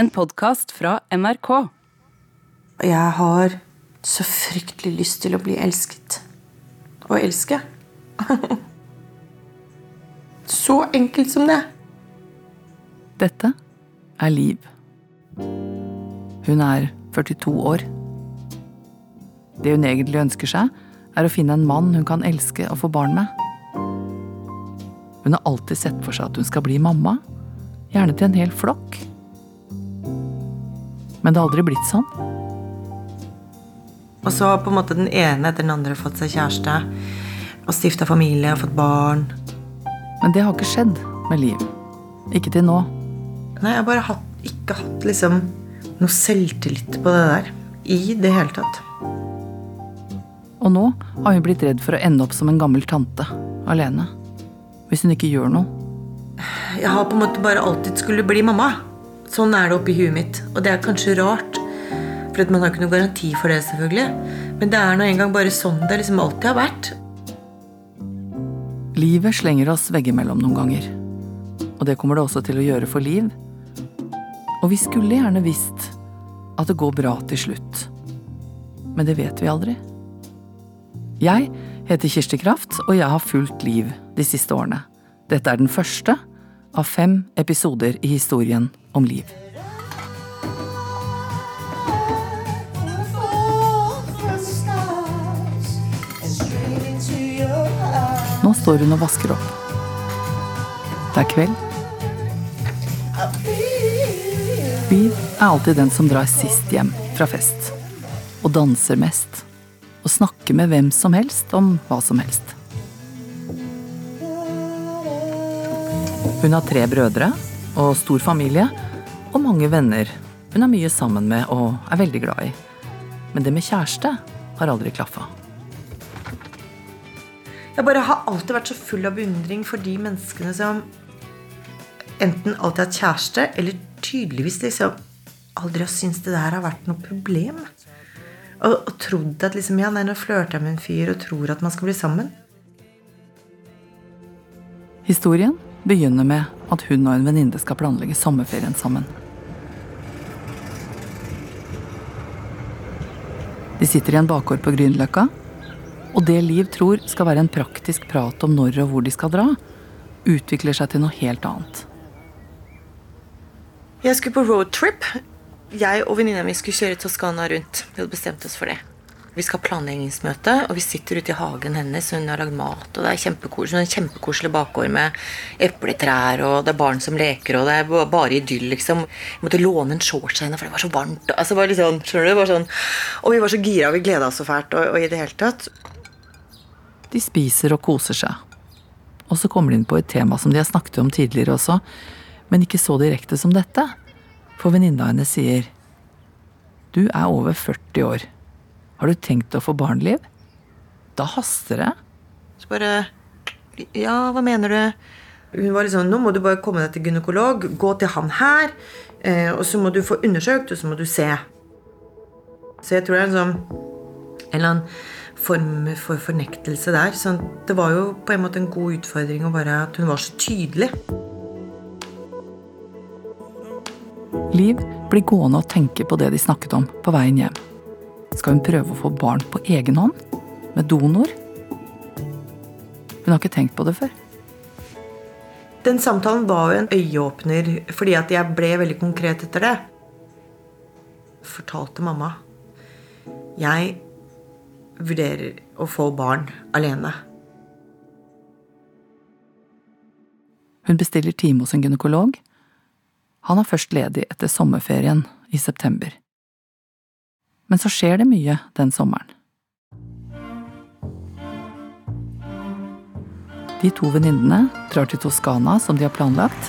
En podkast fra NRK. Jeg har så fryktelig lyst til å bli elsket. Og elske. så enkelt som det. Dette er Liv. Hun er 42 år. Det hun egentlig ønsker seg, er å finne en mann hun kan elske og få barn med. Hun har alltid sett for seg at hun skal bli mamma, gjerne til en hel flokk. Men det har aldri blitt sånn. Og så har på en måte den ene etter den andre fått seg kjæreste og stifta familie og fått barn. Men det har ikke skjedd med Liv. Ikke til nå. Nei, jeg har bare hatt, ikke hatt liksom noe selvtillit på det der. I det hele tatt. Og nå har hun blitt redd for å ende opp som en gammel tante, alene. Hvis hun ikke gjør noe. Jeg har på en måte bare alltid skulle bli mamma. Sånn er det oppi huet mitt. Og det er kanskje rart. For man har ikke noen garanti for det, selvfølgelig. Men det er nå engang bare sånn det liksom alltid har vært. Livet slenger oss veggimellom noen ganger. Og det kommer det også til å gjøre for Liv. Og vi skulle gjerne visst at det går bra til slutt. Men det vet vi aldri. Jeg heter Kirsti Kraft, og jeg har fulgt Liv de siste årene. Dette er den første av fem episoder i historien om Liv. Nå står hun og vasker opp. Det er kveld. Liv er alltid den som drar sist hjem fra fest. Og danser mest. Og snakker med hvem som helst om hva som helst. Hun har tre brødre og stor familie og mange venner hun er mye sammen med og er veldig glad i. Men det med kjæreste har aldri klaffa. Jeg bare har alltid vært så full av beundring for de menneskene som enten alltid har hatt kjæreste, eller tydeligvis liksom aldri har syntes det der har vært noe problem. Og, og trodd at liksom, ja, nei, nå flørter jeg med en fyr og tror at man skal bli sammen. Historien begynner med at hun og en venninne skal planlegge sommerferien sammen. De sitter i en bakgård på Grünerløkka, og det Liv tror skal være en praktisk prat om når og hvor de skal dra, utvikler seg til noe helt annet. Jeg skulle på roadtrip. Jeg og venninna mi skulle kjøre Toskana rundt. Vi hadde bestemt oss for det. Vi skal ha planleggingsmøte, og vi sitter ute i hagen hennes. Hun har lagd mat, og det er kjempekoselig, en kjempekoselig bakgård med epletrær, og det er barn som leker, og det er bare idyll, liksom. Jeg måtte låne en shorts av henne, for det var så varmt. Altså, bare litt sånn, skjønner du? Var sånn, og vi var så gira, vi gleda oss så fælt, og, og i det hele tatt. De spiser og koser seg. Og så kommer de inn på et tema som de har snakket om tidligere også, men ikke så direkte som dette. For venninna hennes sier Du er over 40 år. Har du tenkt å få barn, Liv? Da haster det. Så bare Ja, hva mener du? Hun var liksom Nå må du bare komme deg til gynekolog. Gå til han her. Eh, og så må du få undersøkt, og så må du se. Så jeg tror det er en sånn En eller annen form for fornektelse der. Så det var jo på en måte en god utfordring å bare at hun var så tydelig. Liv blir gående og tenke på det de snakket om på veien hjem. Skal hun prøve å få barn på egen hånd? Med donor? Hun har ikke tenkt på det før. Den samtalen var jo en øyeåpner, fordi at jeg ble veldig konkret etter det. Fortalte mamma. Jeg vurderer å få barn alene. Hun bestiller time hos en gynekolog. Han er først ledig etter sommerferien i september. Men så skjer det mye den sommeren. De to venninnene drar til Toskana som de har planlagt.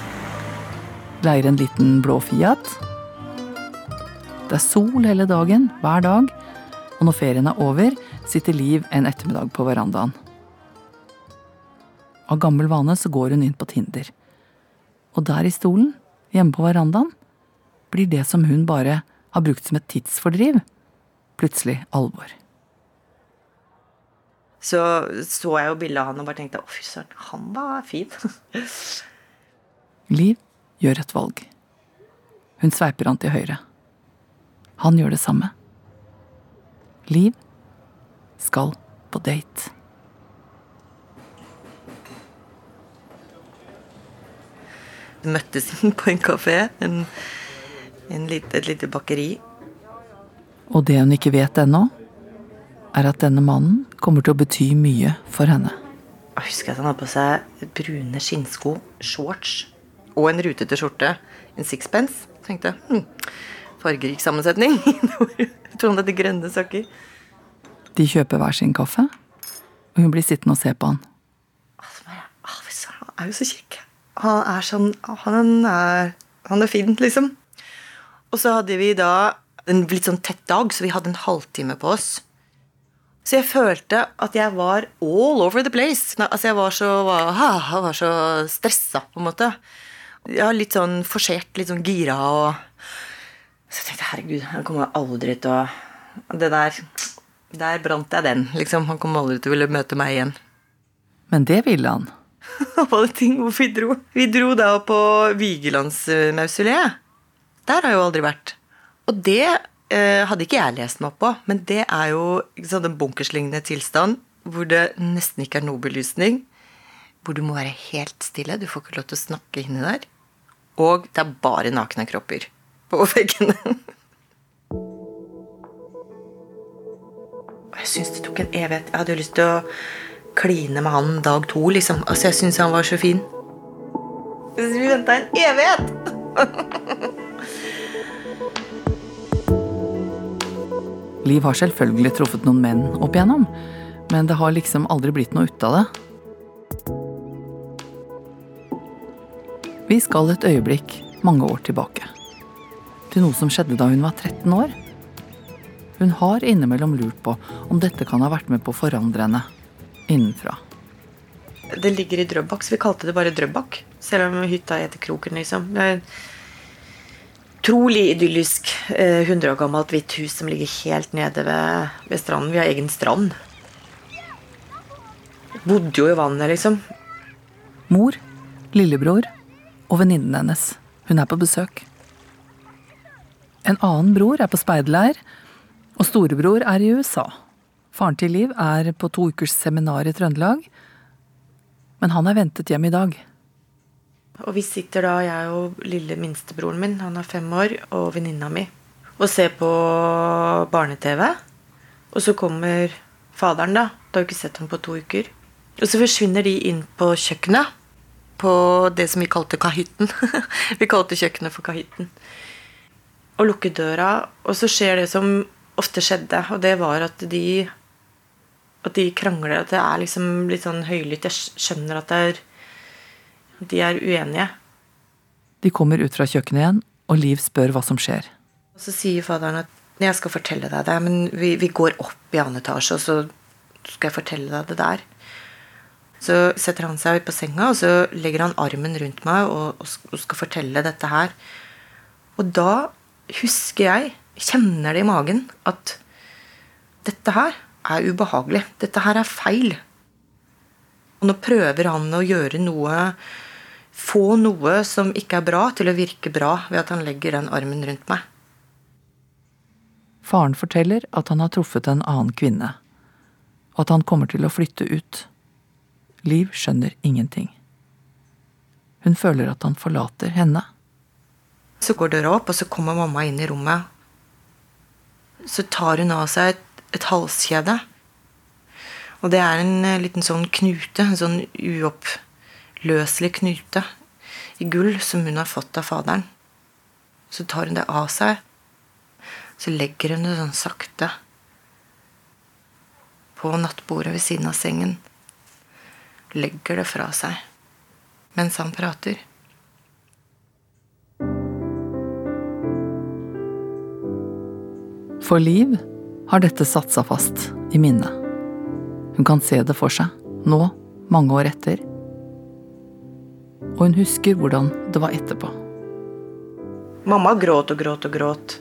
Leier en liten blå Fiat. Det er sol hele dagen, hver dag, og når ferien er over, sitter Liv en ettermiddag på verandaen. Av gammel vane så går hun inn på Tinder. Og der i stolen, hjemme på verandaen, blir det som hun bare har brukt som et tidsfordriv, plutselig alvor. Så så jeg jo bildet av han og bare tenkte å fy søren, han var fin. Liv gjør et valg. Hun sveiper han til høyre. Han gjør det samme. Liv skal på date. Møttes på en kafé, en, en lite, et lite bakeri. Og det hun ikke vet ennå, er at denne mannen kommer til å bety mye for henne. Jeg husker at han hadde på seg brune skinnsko, shorts og en rutete skjorte. En sixpence. Tenkte hm, fargerik sammensetning. Tror han hadde grønne sokker. De kjøper hver sin kaffe, og hun blir sittende og se på han. Han er jo så kjekk. Han er sånn Han er, han er fin, liksom. Og så hadde vi da en litt sånn tett dag, så vi hadde en halvtime på oss. Så jeg følte at jeg var all over the place. Altså Jeg var så, var, var så stressa, på en måte. Ja, litt sånn forsert, litt sånn gira og Så jeg tenkte herregud, han kommer aldri til å Det der Der brant jeg den, liksom. Han kommer aldri til å ville møte meg igjen. Men det ville han. Alle ting hvorfor vi dro. Vi dro da på Vigelandsmausoleet. Der har jeg jo aldri vært. Og det eh, hadde ikke jeg lest meg opp på, men det er jo sant, en bunkerslignende tilstand hvor det nesten ikke er noe belysning. Hvor du må være helt stille. Du får ikke lov til å snakke inni der. Og det er bare nakne kropper på veggene. Jeg syns det tok en evighet. Jeg hadde jo lyst til å kline med han dag to, liksom. Altså, jeg syns han var så fin. Vi venta en evighet! Liv har selvfølgelig truffet noen menn opp igjennom, men det har liksom aldri blitt noe ut av det. Vi skal et øyeblikk mange år tilbake. Til noe som skjedde da hun var 13 år. Hun har innimellom lurt på om dette kan ha vært med på å forandre henne innenfra. Det ligger i Drøbak, så vi kalte det bare Drøbak. Selv om hytta heter Kroken, liksom. Er utrolig idyllisk. eh, 100 år gammelt hvitt hus som ligger helt nede ved, ved stranden. Vi har egen strand. Bodde jo i vannet, liksom. Mor, lillebror og venninnen hennes. Hun er på besøk. En annen bror er på speiderleir, og storebror er i USA. Faren til Liv er på to ukers seminar i Trøndelag, men han er ventet hjem i dag. Og vi sitter da, jeg og lille minstebroren min, han er fem år, og venninna mi, og ser på barne-TV. Og så kommer faderen, da. Du har jo ikke sett ham på to uker. Og så forsvinner de inn på kjøkkenet. På det som vi kalte kahytten. vi kalte kjøkkenet for kahytten. Og lukker døra, og så skjer det som ofte skjedde, og det var at de at de krangler. At det er liksom litt sånn høylytt. Jeg skjønner at det er de er uenige. De kommer ut fra kjøkkenet igjen, og Liv spør hva som skjer. Og Så sier faderen at jeg skal fortelle deg det, men vi, vi går opp i annen etasje, og så skal jeg fortelle deg det der. Så setter han seg på senga, og så legger han armen rundt meg og, og skal fortelle dette her. Og da husker jeg, kjenner det i magen, at dette her er ubehagelig. Dette her er feil. Og nå prøver han å gjøre noe Få noe som ikke er bra, til å virke bra ved at han legger den armen rundt meg. Faren forteller at han har truffet en annen kvinne, og at han kommer til å flytte ut. Liv skjønner ingenting. Hun føler at han forlater henne. Så går døra opp, og så kommer mamma inn i rommet. Så tar hun av seg et, et halskjede. Og det er en eh, liten sånn knute, en sånn uoppløselig knute i gull som hun har fått av faderen. Så tar hun det av seg. Så legger hun det sånn sakte på nattbordet ved siden av sengen. Legger det fra seg mens han prater. For Liv har dette satt seg fast i minnet. Hun kan se det for seg, nå, mange år etter. Og hun husker hvordan det var etterpå. Mamma gråt og gråt og gråt.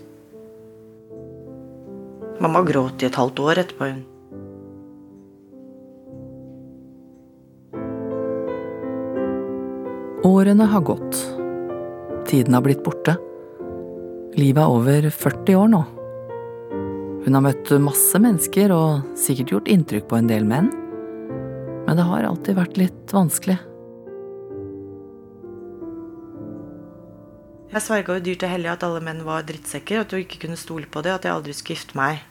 Mamma gråt i et halvt år etterpå, hun. Årene har gått. Tiden har blitt borte. Livet er over 40 år nå. Hun har møtt masse mennesker og sikkert gjort inntrykk på en del menn. Men det har alltid vært litt vanskelig. Jeg sverga jo dyrt og hellig at alle menn var drittsekker, at du ikke kunne stole på det, at jeg aldri skulle gifte meg.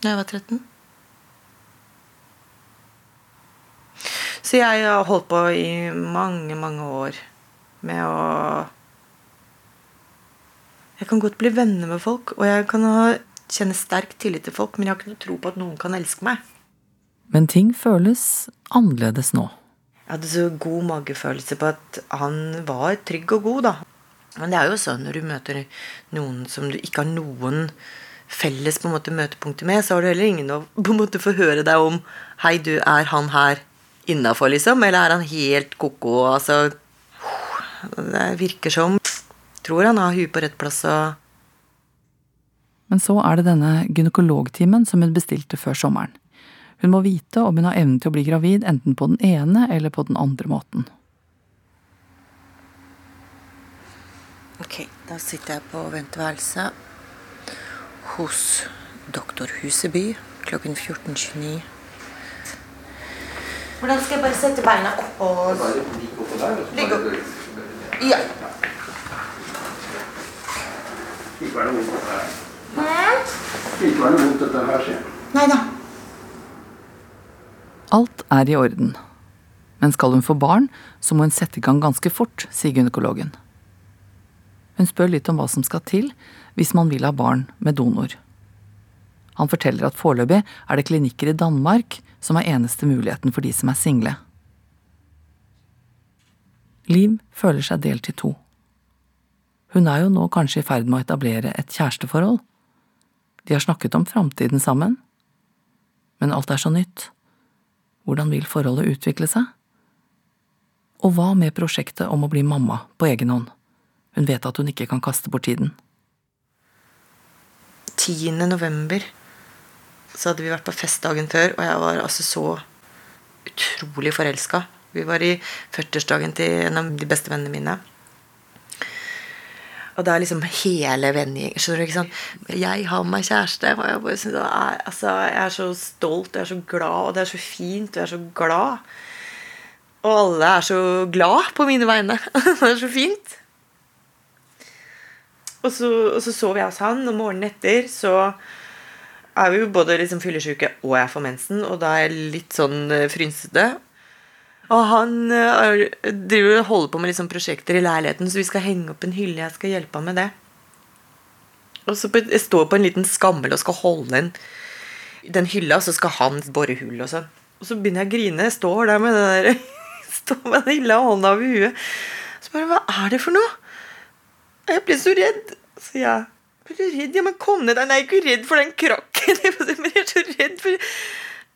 Da jeg var 13. Så jeg har holdt på i mange, mange år med å Jeg kan godt bli venner med folk, og jeg kan ha, kjenne sterk tillit til folk, men jeg har ikke noe tro på at noen kan elske meg. Men ting føles annerledes nå. Jeg hadde så god magefølelse på at han var trygg og god, da. Men det er jo sånn når du møter noen som du ikke har noen felles på en måte møtepunkter med, så har du heller ingen å på en måte få høre deg om Hei, du, er han her innafor, liksom? Eller er han helt ko-ko? Altså Det virker som Tror han har huet på rett plass og Men så er det denne gynekologtimen som hun bestilte før sommeren. Hun må vite om hun har evnen til å bli gravid enten på den ene eller på den andre måten. Ok, da sitter jeg på venteværelset hos doktor Huseby klokken 14.29. Hvordan skal jeg bare sette beina opp og Ligg opp. Ja. Ikke være vondt dette her. Ikke vondt dette her, sier jeg. Nei da. Alt er i orden. Men skal hun få barn, så må hun sette i gang ganske fort, sier gynekologen. Hun spør litt om hva som skal til hvis man vil ha barn med donor. Han forteller at foreløpig er det klinikker i Danmark som er eneste muligheten for de som er single. Liv føler seg delt i to. Hun er jo nå kanskje i ferd med å etablere et kjæresteforhold. De har snakket om framtiden sammen. Men alt er så nytt. Hvordan vil forholdet utvikle seg? Og hva med prosjektet om å bli mamma på egen hånd? Hun vet at hun ikke kan kaste bort tiden. 10. november så hadde vi vært på fest dagen før, og jeg var altså så utrolig forelska. Vi var i 40-årsdagen til en av de beste vennene mine. Og det er liksom hele vennegjengen. Skjønner du? ikke sant? Jeg har meg kjæreste. Og jeg, bare synes er, altså, jeg er så stolt, og jeg er så glad, og det er så fint, og jeg er så glad. Og alle er så glad på mine vegne. det er så fint. Og så, og så sov jeg hos han, og morgenen etter så er vi jo både liksom fyllesyke og jeg får mensen, og da er jeg litt sånn eh, frynsete. Og han er, driver holder på med liksom prosjekter i leiligheten, så vi skal henge opp en hylle. Jeg skal hjelpe ham med det. Og så på, Jeg står på en liten skammel og skal holde en den hylla, så skal han bore hull og sånn. Og så begynner jeg å grine. Jeg står der med den der, står med den hylla og hånda over huet. Så bare Hva er det for noe? Jeg blir så redd. Så jeg ble du redd? Ja, men kom ned deg. Nei, jeg er ikke redd for den krakken. Men jeg er så redd for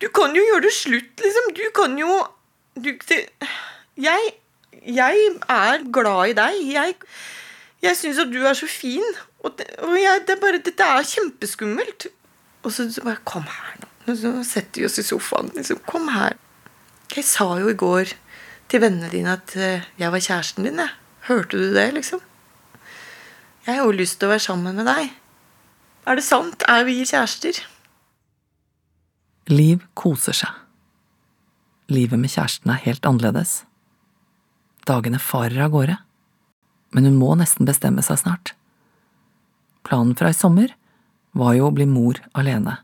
Du kan jo gjøre det slutt, liksom. Du kan jo du, det, jeg, jeg er glad i deg. Jeg, jeg syns at du er så fin. Og, det, og jeg, det er bare, dette er kjempeskummelt. Og så, så bare Kom her, nå. Så setter vi oss i sofaen. Liksom, kom her. Jeg sa jo i går til vennene dine at eh, jeg var kjæresten din. Jeg. Hørte du det, liksom? Jeg har jo lyst til å være sammen med deg. Er det sant? Er vi kjærester? Liv koser seg. Livet med kjæresten er helt annerledes. Dagene farer av gårde. Men hun må nesten bestemme seg snart. Planen fra i sommer var jo å bli mor alene,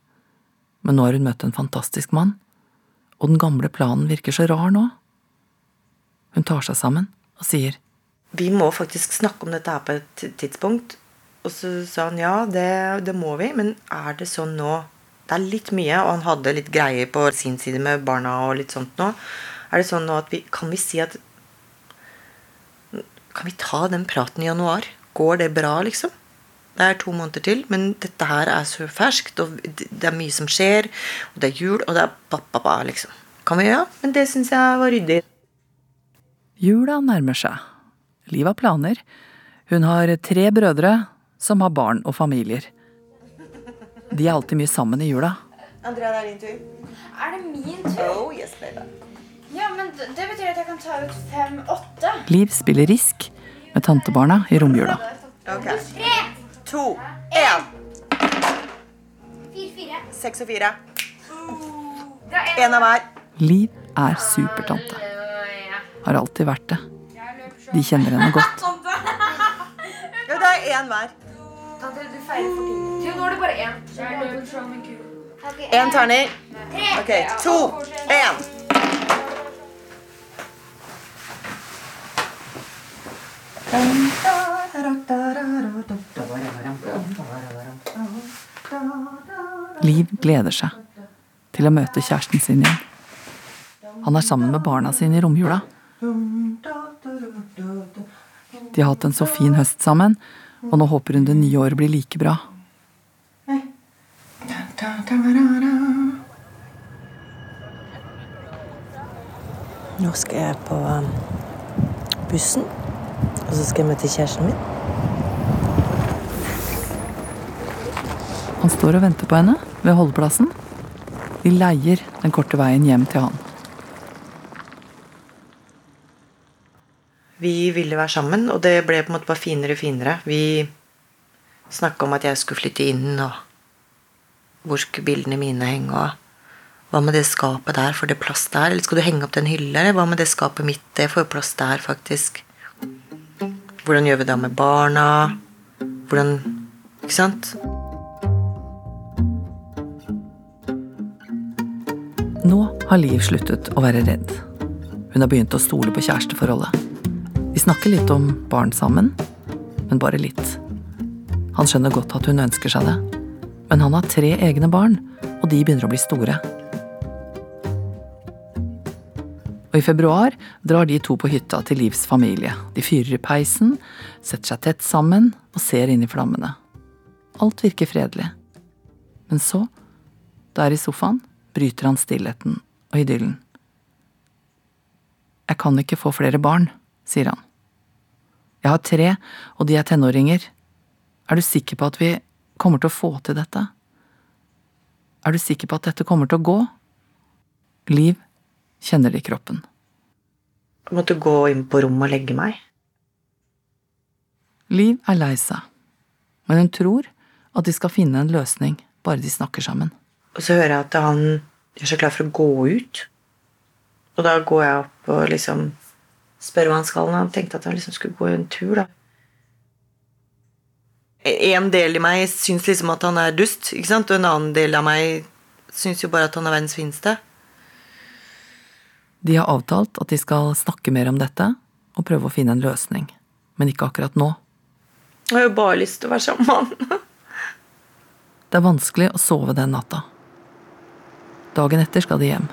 men nå har hun møtt en fantastisk mann, og den gamle planen virker så rar nå. Hun tar seg sammen og sier Vi må faktisk snakke om dette her på et tidspunkt. Og så sa han ja, det, det må vi, men er det sånn nå Det er litt mye, og han hadde litt greier på sin side med barna og litt sånt nå. Er det sånn nå at vi Kan vi si at Kan vi ta den praten i januar? Går det bra, liksom? Det er to måneder til, men dette her er så ferskt, og det er mye som skjer, og det er jul, og det er ba-ba-ba, liksom. Kan vi ja, men det syns jeg var ryddig. Jula nærmer seg. Liv har planer. Hun har tre brødre som har barn og familier. De er alltid mye sammen i jula. Andrea, det er din tur. Er det min tur? Oh, yes, baby. Ja, men det betyr at jeg kan ta ut fem-åtte. Liv spiller Risk med tantebarna i romjula. Ok. Tre! to, én. Fire, fire. Seks og fire. Det Én av hver. Liv er supertante. Har alltid vært det. De kjenner henne godt. Ja, det er én hver. Nå er det bare én. Én terning. Ok, to, én. Liv gleder seg til å møte kjæresten sin igjen. Han er sammen med barna sine i romjula. De har hatt en så fin høst sammen, og nå håper hun det nye året blir like bra. Nå skal jeg på um, bussen, og så skal jeg møte kjæresten min. Han står og venter på henne ved holdeplassen. De leier den korte veien hjem til han. Vi ville være sammen, og det ble på en måte bare finere og finere. Vi snakka om at jeg skulle flytte inn, og hvor skulle bildene mine henge, og hva med det skapet der, får det plass der? Eller skal du henge opp den hylla, eller hva med det skapet mitt, det får plass der, faktisk. Hvordan gjør vi det med barna? Hvordan Ikke sant? Nå har Liv sluttet å være redd. Hun har begynt å stole på kjæresteforholdet. De snakker litt om barn sammen, men bare litt. Han skjønner godt at hun ønsker seg det, men han har tre egne barn, og de begynner å bli store. Og i februar drar de to på hytta til Livs familie. De fyrer i peisen, setter seg tett sammen og ser inn i flammene. Alt virker fredelig. Men så, der i sofaen, bryter han stillheten og idyllen. Jeg kan ikke få flere barn, sier han. Jeg har tre, og de er tenåringer. Er du sikker på at vi kommer til å få til dette? Er du sikker på at dette kommer til å gå? Liv kjenner det i kroppen. Jeg måtte gå inn på rommet og legge meg. Liv er lei seg, men hun tror at de skal finne en løsning, bare de snakker sammen. Og så hører jeg at han gjør seg klar for å gå ut. Og da går jeg opp og liksom spør hva han skal. Han tenkte at han liksom skulle gå en tur, da. En del i meg syns liksom at han er dust, ikke sant? og en annen del av meg syns jo bare at han er verdens fineste. De har avtalt at de skal snakke mer om dette og prøve å finne en løsning, men ikke akkurat nå. Jeg har jo bare lyst til å være sammen med han. Det er vanskelig å sove den natta. Dagen etter skal de hjem.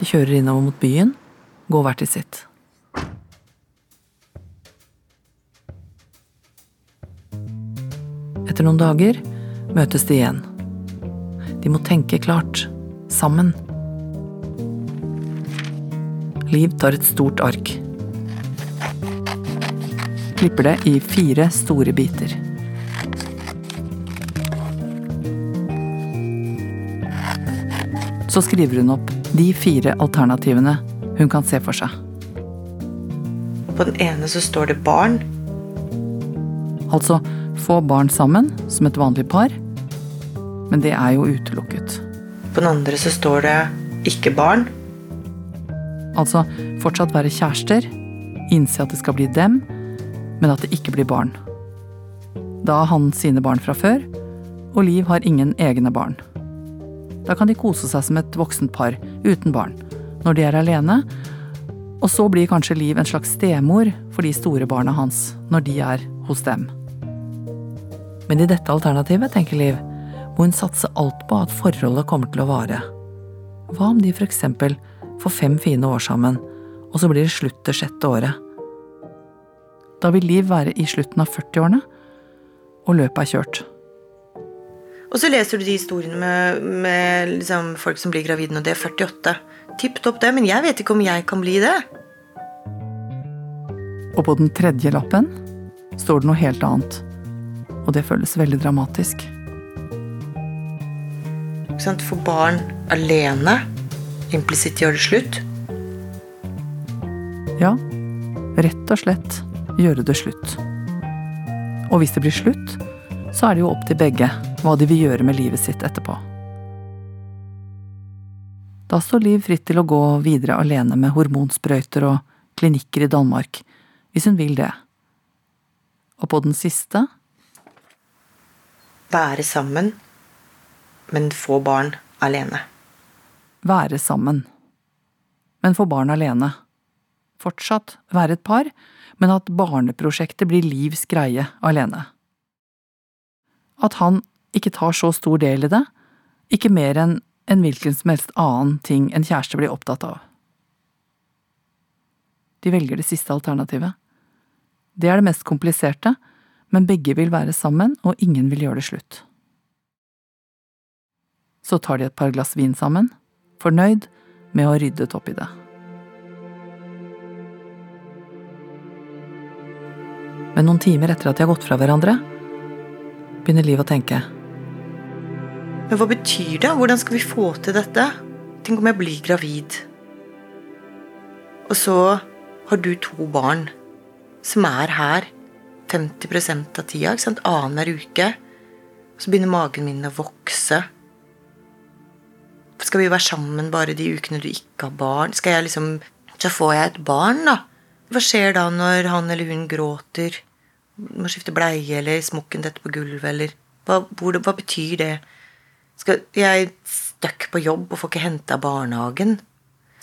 De kjører innover mot byen, går hvert til sitt. Etter noen dager møtes de igjen. De må tenke klart, sammen. Liv tar et stort ark. Klipper det i fire store biter. Så skriver hun opp de fire alternativene hun kan se for seg. På den ene så står det barn. Altså få barn sammen som et vanlig par, men det er jo utelukket. På den andre så står det ikke barn. Altså fortsatt være kjærester, innse at det skal bli dem, men at det ikke blir barn. Da har han sine barn fra før, og Liv har ingen egne barn. Da kan de kose seg som et voksent par uten barn, når de er alene, og så blir kanskje Liv en slags stemor for de store barna hans når de er hos dem. Men i dette alternativet, tenker Liv, må hun satse alt på at forholdet kommer til å vare. Hva om de for eksempel får fem fine år sammen, og så blir det slutt det sjette året? Da vil Liv være i slutten av 40-årene, og løpet er kjørt. Og så leser du de historiene med, med liksom folk som blir gravide når de er 48. Tipp topp det, men jeg vet ikke om jeg kan bli det. Og på den tredje lappen står det noe helt annet. Og det føles veldig dramatisk. For barn alene implisitt gjør det slutt. Ja, rett og slett gjøre det slutt. Og hvis det blir slutt, så er det jo opp til begge hva de vil gjøre med livet sitt etterpå. Da står Liv fritt til å gå videre alene med hormonsprøyter og klinikker i Danmark, hvis hun vil det. Og på den siste Være sammen, men få barn alene. være sammen. Men få barn alene. Fortsatt være et par, men at barneprosjektet blir Livs greie alene. At han ikke tar så stor del i det, ikke mer enn en hvilken som helst annen ting en kjæreste blir opptatt av. De velger det siste alternativet. Det er det mest kompliserte, men begge vil være sammen, og ingen vil gjøre det slutt. Så tar de et par glass vin sammen, fornøyd med å ha ryddet opp i det. Men noen timer etter at de har gått fra hverandre, begynner Liv å tenke. Men hva betyr det? Hvordan skal vi få til dette? Tenk om jeg blir gravid. Og så har du to barn som er her 50 av tida, ikke sant? annenhver uke. Så begynner magen min å vokse. Skal vi være sammen bare de ukene du ikke har barn? Skal jeg liksom Så får jeg et barn, da. Hva skjer da når han eller hun gråter? Må skifte bleie, eller smokken detter på gulvet, eller hva, hvor, hva betyr det? Skal jeg stuck på jobb og får ikke henta barnehagen?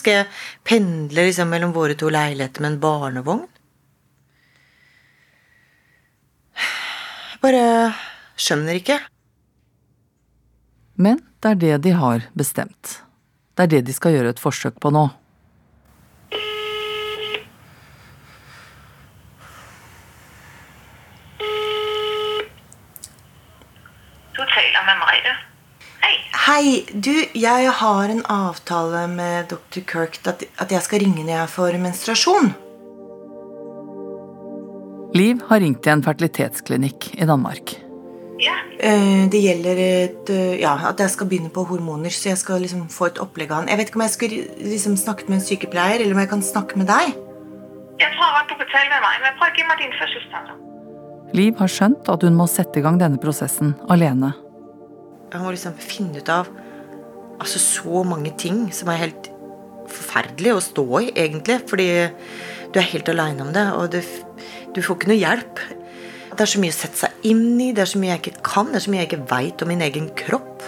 Skal jeg pendle liksom mellom våre to leiligheter med en barnevogn? Jeg bare skjønner ikke. Men det er det de har bestemt. Det er det de skal gjøre et forsøk på nå. Du taler med Merete. Hei. Hei, du, jeg har en avtale med dr. Kirk at, at jeg skal ringe når jeg får menstruasjon. Liv har ringt til en fertilitetsklinikk i Danmark. Ja, Eh, Det gjelder et, eh, ja, at jeg skal begynne på hormoner, så jeg skal liksom få et opplegg av han. Jeg vet ikke om jeg skulle liksom snakket med en sykepleier, eller om jeg kan snakke med deg. jeg tror at du kan tale med meg, men prøv å gi meg din fødselsdato. Liv har skjønt at hun må sette i gang denne prosessen alene. Jeg må liksom finne ut av altså så mange ting som er helt forferdelig å stå i, egentlig. Fordi du er helt aleine om det, og det, du får ikke noe hjelp. Det er så mye å sette seg inn i, det er så mye jeg ikke kan, det er så mye jeg ikke veit om min egen kropp.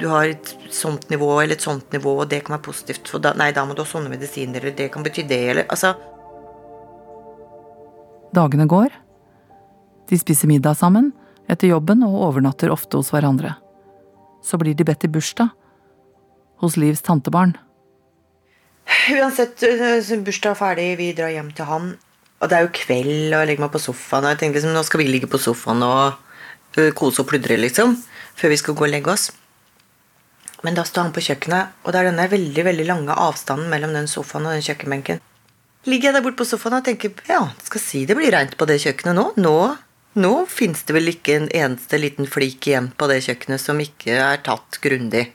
Du har et sånt nivå eller et sånt nivå, og det kan være positivt. Da, nei, da må du ha sånne medisiner, eller det kan bety det, eller altså Dagene går. De spiser middag sammen etter jobben og overnatter ofte hos hverandre. Så blir de bedt i bursdag. Hos Livs tantebarn. Uansett, øh, bursdag er ferdig, vi drar hjem til han. Og det er jo kveld, og jeg legger meg på sofaen. Og jeg tenker liksom, nå skal vi ligge på sofaen og øh, kose og pludre, liksom. Før vi skal gå og legge oss. Men da står han på kjøkkenet, og det er denne veldig veldig lange avstanden mellom den sofaen og den kjøkkenbenken. Ligger jeg der borte på sofaen og tenker ja, skal si det blir reint på det kjøkkenet nå. Nå, nå fins det vel ikke en eneste liten flik igjen på det kjøkkenet som ikke er tatt grundig.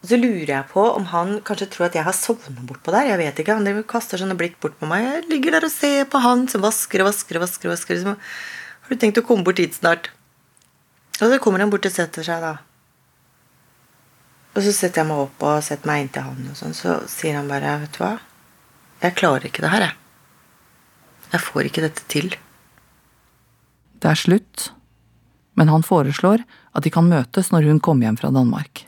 Og så lurer jeg på om han kanskje tror at jeg har sovnet bortpå der. Jeg vet ikke, Han driver kaster sånne blikk bort på meg. Jeg ligger der og ser på han som vasker og vasker og vasker. vasker. Liksom. Har du tenkt å komme bort hit snart? Og så kommer han bort og setter seg, da. Og så setter jeg meg opp og setter meg inntil han, og sånn. Så sier han bare, vet du hva, jeg klarer ikke det her, jeg. Jeg får ikke dette til. Det er slutt. Men han foreslår at de kan møtes når hun kommer hjem fra Danmark.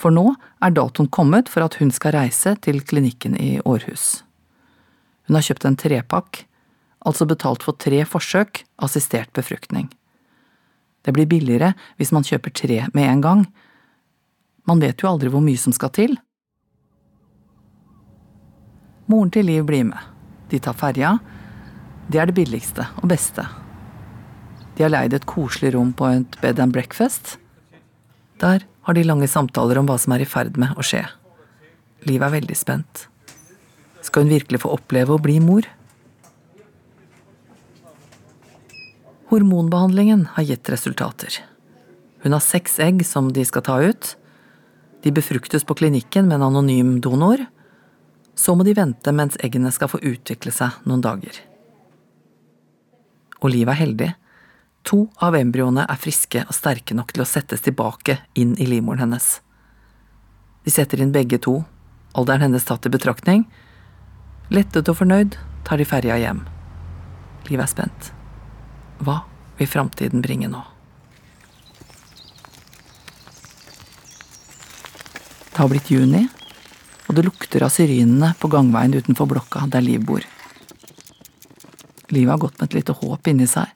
For nå er datoen kommet for at hun skal reise til klinikken i Århus. Hun har kjøpt en trepakk, altså betalt for tre forsøk assistert befruktning. Det blir billigere hvis man kjøper tre med en gang. Man vet jo aldri hvor mye som skal til. Moren til Liv blir med. De tar ferja. Det er det billigste og beste. De har leid et koselig rom på et bed and breakfast. Der har de lange samtaler om hva som er i ferd med å skje. Liv er veldig spent. Skal hun virkelig få oppleve å bli mor? Hormonbehandlingen har gitt resultater. Hun har seks egg som de skal ta ut. De befruktes på klinikken med en anonym donor. Så må de vente mens eggene skal få utvikle seg noen dager. Og Liv er heldig. To av embryoene er friske og sterke nok til å settes tilbake inn i livmoren hennes. De setter inn begge to, alderen hennes tatt i betraktning. Lettet og fornøyd tar de ferja hjem. Liv er spent. Hva vil framtiden bringe nå? Det har blitt juni, og det lukter av syrinene på gangveien utenfor blokka der Liv bor. Liv har gått med et lite håp inni seg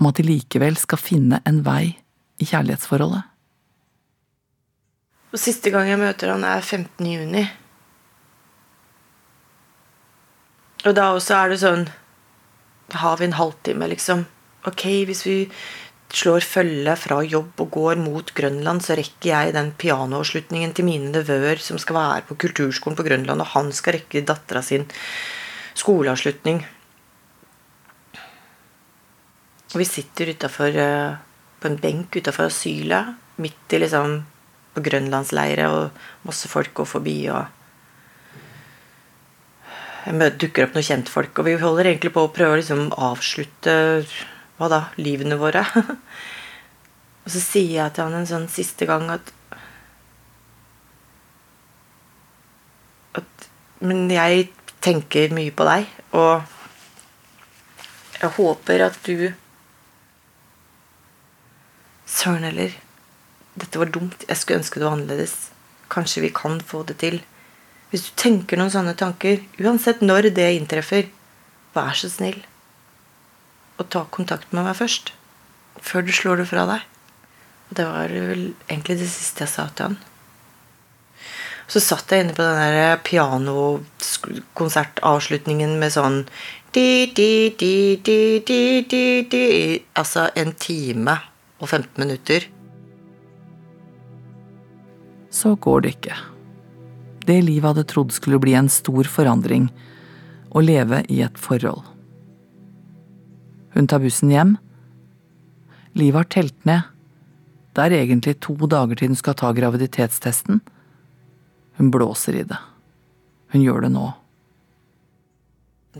om at de likevel skal finne en vei i kjærlighetsforholdet. Og siste gang jeg møter han, er 15. juni. Og da også er det sånn har vi en halvtime, liksom. Ok, hvis vi slår følge fra jobb og går mot Grønland, så rekker jeg den pianoavslutningen til mine nevøer som skal være på kulturskolen på Grønland, og han skal rekke dattera sin skoleavslutning. Og vi sitter utenfor, eh, på en benk utafor asylet, midt i liksom på grønlandsleire, og masse folk går forbi. og jeg dukker opp noen kjentfolk, og vi holder egentlig på å prøve å liksom avslutte hva da, livene våre. og så sier jeg til han en sånn siste gang at at Men jeg tenker mye på deg, og jeg håper at du Søren heller. Dette var dumt. Jeg skulle ønske det var annerledes. Kanskje vi kan få det til. Hvis du tenker noen sånne tanker, uansett når det inntreffer, vær så snill og ta kontakt med meg først. Før du slår det fra deg. Og det var vel egentlig det siste jeg sa til han. Så satt jeg inne på den der pianokonsertavslutningen med sånn di, di, di, di, di, di, di, Altså en time og 15 minutter. Så går det ikke. Det livet hadde trodd skulle bli en stor forandring, å leve i et forhold. Hun tar bussen hjem. Livet har telt ned. Det er egentlig to dager til hun skal ta graviditetstesten. Hun blåser i det. Hun gjør det nå.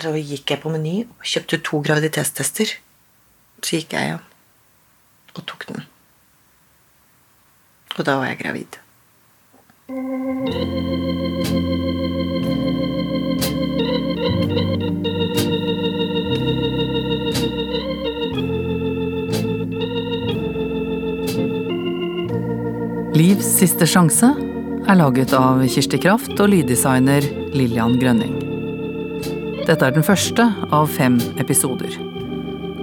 Så gikk jeg på Meny og kjøpte to graviditetstester. Så gikk jeg hjem og tok den. Og da var jeg gravid. Livs siste sjanse er laget av Kirsti Kraft og lyddesigner Lillian Grønning. Dette er den første av fem episoder.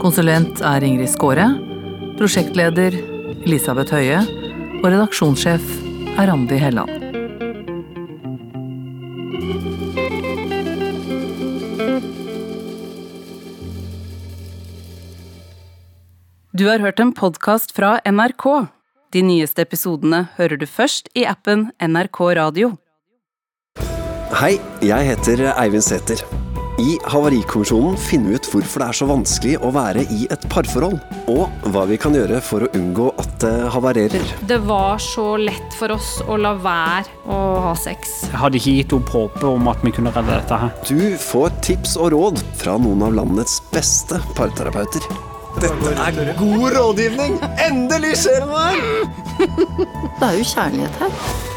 Konsulent er Ingrid Skåre. Prosjektleder Elisabeth Høie. Og redaksjonssjef er Randi Helland. Du har hørt en podkast fra NRK. De nyeste episodene hører du først i appen NRK Radio. Hei, jeg heter Eivind Sæther. I Havarikommisjonen finner vi ut hvorfor det er så vanskelig å være i et parforhold, og hva vi kan gjøre for å unngå at det havarerer. Det var så lett for oss å la være å ha sex. Jeg hadde ikke gitt opp håpet om at vi kunne redde dette her. Du får tips og råd fra noen av landets beste parterapeuter. Dette er god rådgivning! Endelig skjer det noe! Det er jo kjærlighet her.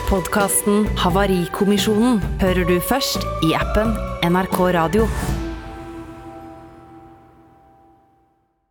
Podkasten Havarikommisjonen hører du først i appen NRK Radio.